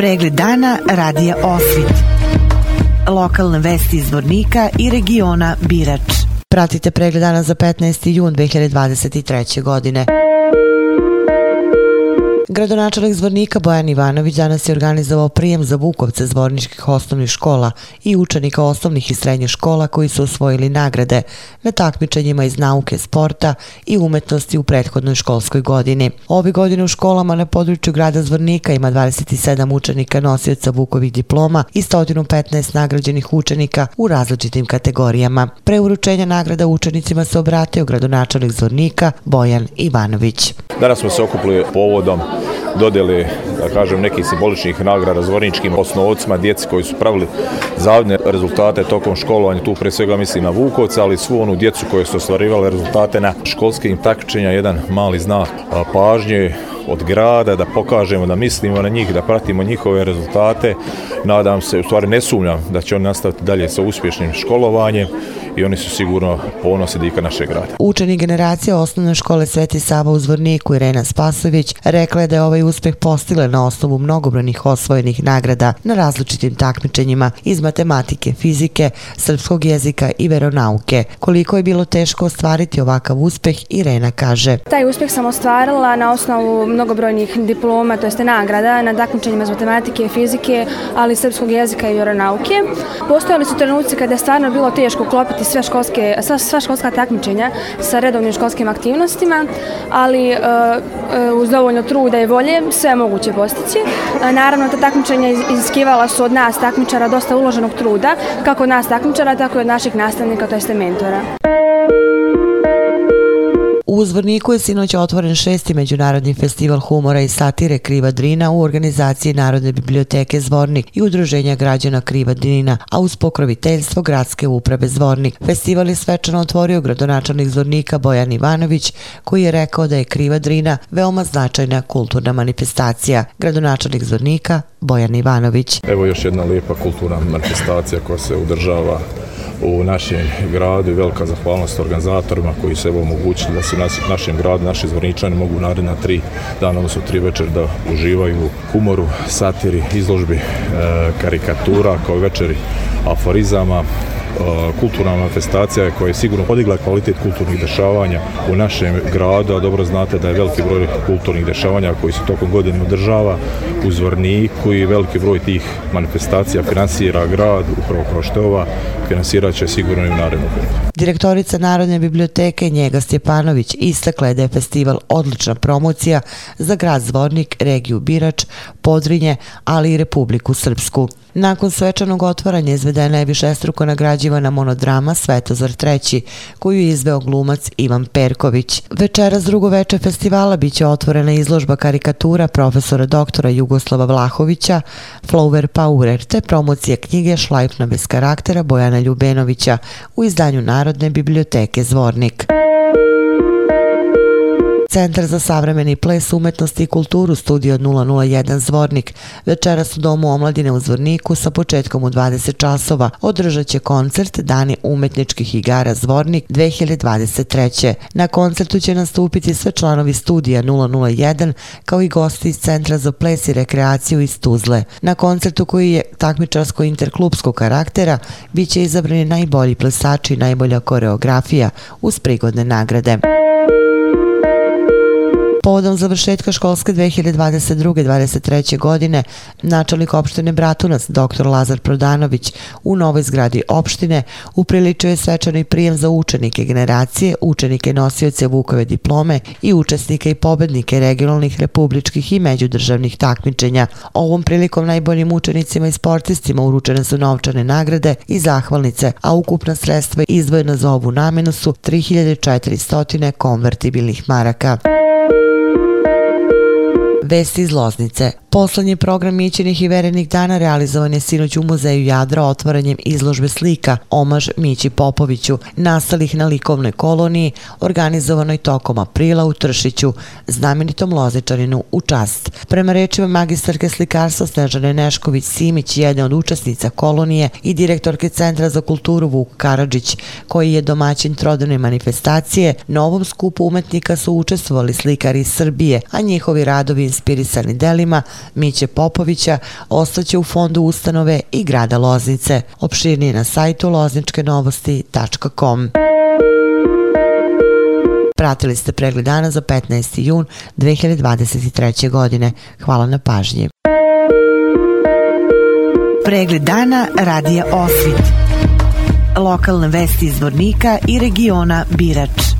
Pregled dana radija Osvit. Lokalne vesti iz Vornika i regiona Birač. Pratite pregled dana za 15. jun 2023. godine. Gradonačelnik Zvornika Bojan Ivanović danas je organizovao prijem za Vukovce zvorničkih osnovnih škola i učenika osnovnih i srednjih škola koji su osvojili nagrade na takmičenjima iz nauke, sporta i umetnosti u prethodnoj školskoj godini. Ove godine u školama na području grada Zvornika ima 27 učenika nosioca Vukovih diploma i 115 nagrađenih učenika u različitim kategorijama. Pre uručenja nagrada učenicima se obratio gradonačelnik Zvornika Bojan Ivanović. Danas smo se okupili povodom dodjeli, da kažem, nekih simboličnih nagrada zvorničkim osnovcima, djeci koji su pravili zavidne rezultate tokom školovanja, tu pre svega mislim na Vukovca, ali svu onu djecu koje su ostvarivali rezultate na školskim takmičenja, jedan mali znak pažnje od grada, da pokažemo, da mislimo na njih, da pratimo njihove rezultate. Nadam se, u stvari ne sumnjam da će oni nastaviti dalje sa uspješnim školovanjem i oni su sigurno ponosi dika našeg grada. Učeni generacija osnovne škole Sveti Sava u Zvorniku Irena Spasović rekla je da je ovaj uspeh postile na osnovu mnogobranih osvojenih nagrada na različitim takmičenjima iz matematike, fizike, srpskog jezika i veronauke. Koliko je bilo teško ostvariti ovakav uspeh, Irena kaže. Taj uspeh sam ostvarila na osnovu mnogobrojnih diploma, to jeste nagrada na takmičenjima iz matematike, fizike, ali i srpskog jezika i vjeronauke. Postojali su trenuci kada je stvarno bilo teško uklopiti sve školske, sva, sva školska takmičenja sa redovnim školskim aktivnostima, ali e, e, uz dovoljno truda i volje sve moguće postići. E, naravno, ta takmičenja iziskivala su od nas takmičara dosta uloženog truda, kako od nas takmičara, tako i od naših nastavnika, to jeste mentora. U Zvorniku je sinoć otvoren šesti međunarodni festival humora i satire Kriva Drina u organizaciji Narodne biblioteke Zvornik i udruženja građana Kriva Drina, a uz pokroviteljstvo Gradske uprave Zvornik. Festival je svečano otvorio gradonačelnik Zvornika Bojan Ivanović, koji je rekao da je Kriva Drina veoma značajna kulturna manifestacija. Gradonačelnik Zvornika Bojan Ivanović. Evo još jedna lijepa kulturna manifestacija koja se udržava u našem gradu i velika zahvalnost organizatorima koji se evo omogućili da se u našem gradu, naši zvorničani mogu naredna tri dana, odnosno tri večer da uživaju u humoru, satiri, izložbi, e, karikatura kao večeri aforizama, kulturna manifestacija koja je sigurno podigla kvalitet kulturnih dešavanja u našem gradu, a dobro znate da je veliki broj kulturnih dešavanja koji se tokom godine održava u Zvorniku i veliki broj tih manifestacija finansira grad, upravo kao što je ova, finansirat će sigurno i u narednom periodu. Direktorica Narodne biblioteke Njega Stjepanović istakla je da je festival odlična promocija za grad Zvornik, regiju Birač, Podrinje, ali i Republiku Srpsku. Nakon svečanog otvaranja izvedena je višestruko nagrađivana monodrama Svetozar III, koju je izveo glumac Ivan Perković. Večera drugo veče festivala biće otvorena izložba karikatura profesora doktora Jugoslava Vlahovića, Flower Power, te promocija knjige Šlajpna bez karaktera Bojana Ljubenovića u izdanju Narodne biblioteke Zvornik. Centar za savremeni ples, umetnosti i kulturu Studio 001 Zvornik večeras u Domu omladine u Zvorniku sa početkom u 20 časova održat će koncert Dani umetničkih igara Zvornik 2023. Na koncertu će nastupiti sve članovi Studija 001 kao i gosti iz Centra za ples i rekreaciju iz Tuzle. Na koncertu koji je takmičarsko-interklubskog karaktera bit će izabrani najbolji plesači i najbolja koreografija uz prigodne nagrade. Povodom završetka školske 2022-2023. godine, načelnik opštine Bratunac, dr. Lazar Prodanović, u novoj zgradi opštine upriličuje svečani prijem za učenike generacije, učenike nosioce Vukove diplome i učesnike i pobednike regionalnih, republičkih i međudržavnih takmičenja. Ovom prilikom najboljim učenicima i sportistima uručene su novčane nagrade i zahvalnice, a ukupna sredstva izdvojena za ovu namenu su 3400 konvertibilnih maraka. Vesti iz Loznice. Poslednji program Mićinih i verenih dana realizovan je sinoć u muzeju Jadra otvaranjem izložbe slika Omaž Mići Popoviću, nastalih na likovnoj koloniji, organizovanoj tokom aprila u Tršiću, znamenitom Lozničaninu u čast. Prema rečima magistarke slikarstva Snežane Nešković Simić, jedne od učesnica kolonije i direktorke Centra za kulturu Vuk Karadžić, koji je domaćin trodane manifestacije, na ovom skupu umetnika su učestvovali slikari iz Srbije, a njihovi radovi inspirisani delima Miće Popovića ostaće u fondu ustanove i grada Loznice. Opširnije na sajtu lozničkenovosti.com. Pratili ste pregled dana za 15. jun 2023. godine. Hvala na pažnji. Pregled dana radija Osvit. Lokalne vesti iz Vornika i regiona Birač.